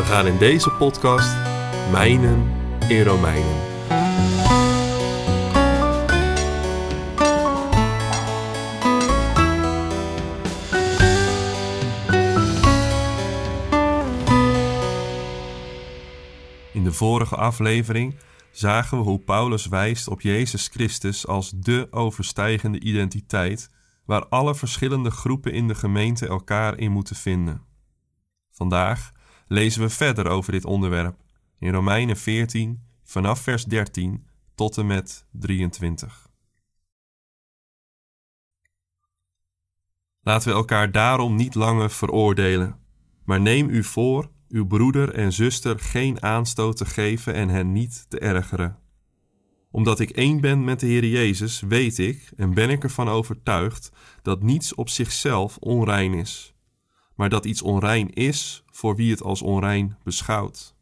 We gaan in deze podcast mijnen in Romeinen. In de vorige aflevering zagen we hoe Paulus wijst op Jezus Christus als de overstijgende identiteit waar alle verschillende groepen in de gemeente elkaar in moeten vinden. Vandaag lezen we verder over dit onderwerp in Romeinen 14 vanaf vers 13 tot en met 23. Laten we elkaar daarom niet langer veroordelen, maar neem u voor uw broeder en zuster geen aanstoot te geven en hen niet te ergeren. Omdat ik één ben met de Heer Jezus, weet ik en ben ik ervan overtuigd dat niets op zichzelf onrein is, maar dat iets onrein is voor wie het als onrein beschouwt.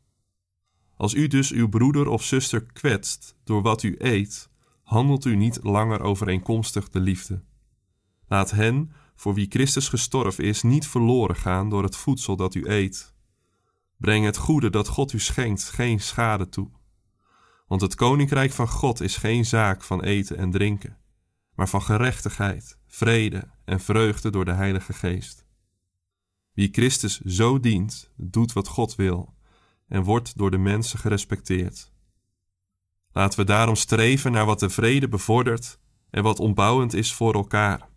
Als u dus uw broeder of zuster kwetst door wat u eet, handelt u niet langer overeenkomstig de liefde. Laat hen, voor wie Christus gestorven is, niet verloren gaan door het voedsel dat u eet. Breng het goede dat God u schenkt geen schade toe. Want het koninkrijk van God is geen zaak van eten en drinken, maar van gerechtigheid, vrede en vreugde door de Heilige Geest. Wie Christus zo dient, doet wat God wil en wordt door de mensen gerespecteerd. Laten we daarom streven naar wat de vrede bevordert en wat ontbouwend is voor elkaar.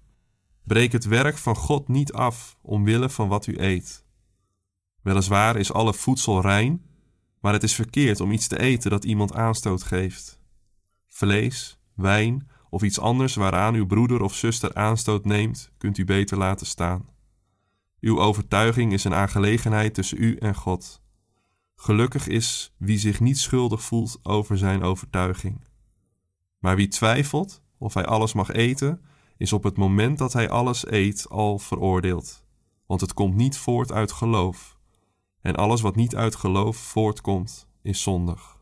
Breek het werk van God niet af omwille van wat u eet. Weliswaar is alle voedsel rein, maar het is verkeerd om iets te eten dat iemand aanstoot geeft. Vlees, wijn of iets anders waaraan uw broeder of zuster aanstoot neemt, kunt u beter laten staan. Uw overtuiging is een aangelegenheid tussen u en God. Gelukkig is wie zich niet schuldig voelt over zijn overtuiging. Maar wie twijfelt of hij alles mag eten, is op het moment dat hij alles eet al veroordeeld, want het komt niet voort uit geloof. En alles wat niet uit geloof voortkomt, is zondig.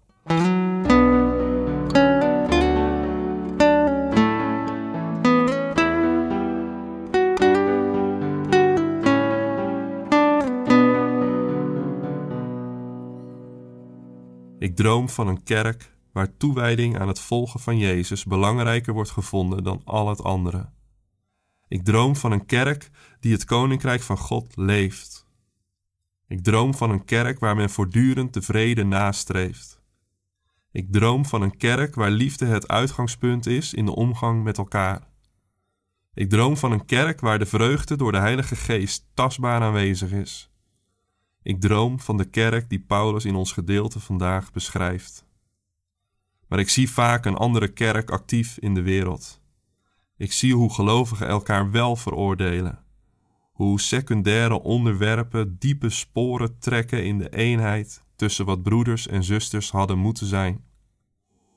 Ik droom van een kerk waar toewijding aan het volgen van Jezus belangrijker wordt gevonden dan al het andere. Ik droom van een kerk die het koninkrijk van God leeft. Ik droom van een kerk waar men voortdurend tevreden nastreeft. Ik droom van een kerk waar liefde het uitgangspunt is in de omgang met elkaar. Ik droom van een kerk waar de vreugde door de Heilige Geest tastbaar aanwezig is. Ik droom van de kerk die Paulus in ons gedeelte vandaag beschrijft. Maar ik zie vaak een andere kerk actief in de wereld. Ik zie hoe gelovigen elkaar wel veroordelen. Hoe secundaire onderwerpen diepe sporen trekken in de eenheid tussen wat broeders en zusters hadden moeten zijn.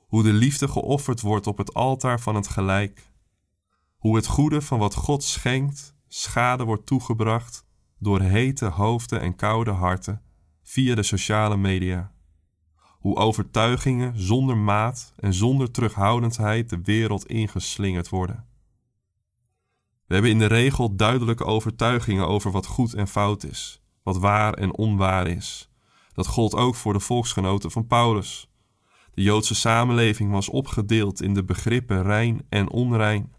Hoe de liefde geofferd wordt op het altaar van het gelijk. Hoe het goede van wat God schenkt schade wordt toegebracht door hete hoofden en koude harten via de sociale media. Hoe overtuigingen zonder maat en zonder terughoudendheid de wereld ingeslingerd worden. We hebben in de regel duidelijke overtuigingen over wat goed en fout is, wat waar en onwaar is. Dat gold ook voor de volksgenoten van Paulus. De Joodse samenleving was opgedeeld in de begrippen rein en onrein.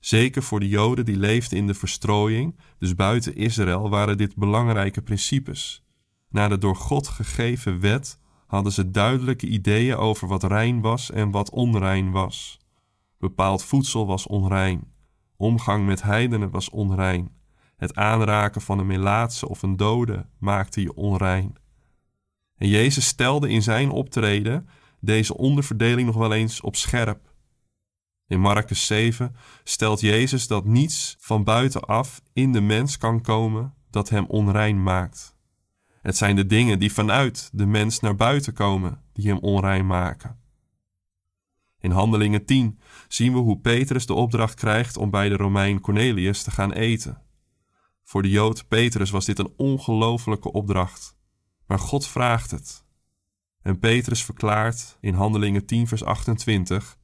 Zeker voor de Joden die leefden in de verstrooiing, dus buiten Israël, waren dit belangrijke principes. Na de door God gegeven wet hadden ze duidelijke ideeën over wat rein was en wat onrein was. Bepaald voedsel was onrein. Omgang met heidenen was onrein. Het aanraken van een melaatse of een dode maakte je onrein. En Jezus stelde in zijn optreden deze onderverdeling nog wel eens op scherp. In Marcus 7 stelt Jezus dat niets van buitenaf in de mens kan komen dat hem onrein maakt. Het zijn de dingen die vanuit de mens naar buiten komen die hem onrein maken. In Handelingen 10 zien we hoe Petrus de opdracht krijgt om bij de Romein Cornelius te gaan eten. Voor de Jood Petrus was dit een ongelofelijke opdracht, maar God vraagt het. En Petrus verklaart in Handelingen 10, vers 28: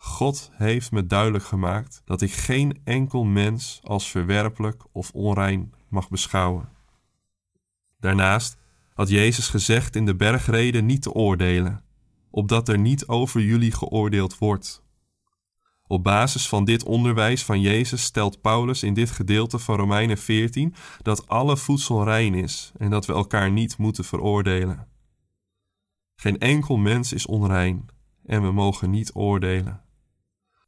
God heeft me duidelijk gemaakt dat ik geen enkel mens als verwerpelijk of onrein mag beschouwen. Daarnaast had Jezus gezegd in de bergreden niet te oordelen, opdat er niet over jullie geoordeeld wordt. Op basis van dit onderwijs van Jezus stelt Paulus in dit gedeelte van Romeinen 14 dat alle voedsel rein is en dat we elkaar niet moeten veroordelen. Geen enkel mens is onrein en we mogen niet oordelen.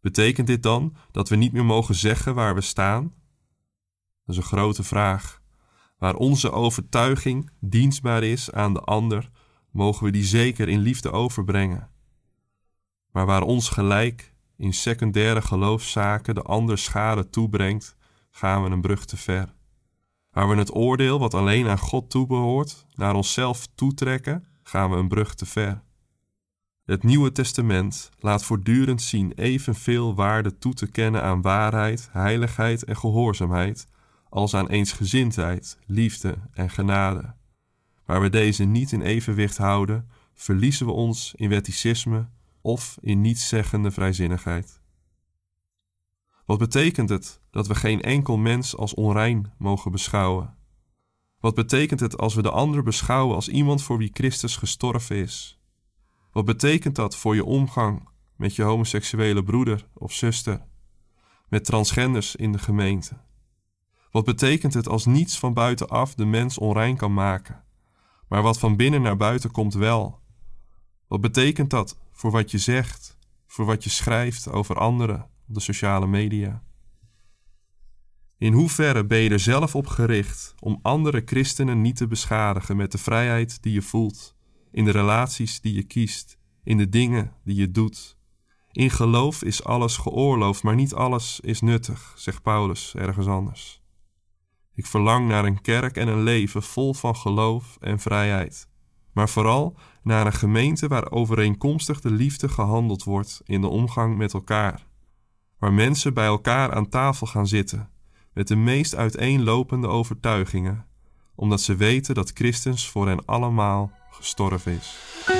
Betekent dit dan dat we niet meer mogen zeggen waar we staan? Dat is een grote vraag. Waar onze overtuiging dienstbaar is aan de ander, mogen we die zeker in liefde overbrengen. Maar waar ons gelijk in secundaire geloofszaken de ander schade toebrengt, gaan we een brug te ver. Waar we het oordeel wat alleen aan God toebehoort naar onszelf toetrekken, gaan we een brug te ver. Het Nieuwe Testament laat voortdurend zien evenveel waarde toe te kennen aan waarheid, heiligheid en gehoorzaamheid, als aan eensgezindheid, liefde en genade. Waar we deze niet in evenwicht houden, verliezen we ons in wetticisme of in nietszeggende vrijzinnigheid. Wat betekent het dat we geen enkel mens als onrein mogen beschouwen? Wat betekent het als we de ander beschouwen als iemand voor wie Christus gestorven is? Wat betekent dat voor je omgang met je homoseksuele broeder of zuster, met transgenders in de gemeente? Wat betekent het als niets van buitenaf de mens onrein kan maken, maar wat van binnen naar buiten komt wel? Wat betekent dat voor wat je zegt, voor wat je schrijft over anderen op de sociale media? In hoeverre ben je er zelf op gericht om andere christenen niet te beschadigen met de vrijheid die je voelt, in de relaties die je kiest, in de dingen die je doet? In geloof is alles geoorloofd, maar niet alles is nuttig, zegt Paulus ergens anders. Ik verlang naar een kerk en een leven vol van geloof en vrijheid, maar vooral naar een gemeente waar overeenkomstig de liefde gehandeld wordt in de omgang met elkaar, waar mensen bij elkaar aan tafel gaan zitten met de meest uiteenlopende overtuigingen, omdat ze weten dat Christus voor hen allemaal gestorven is.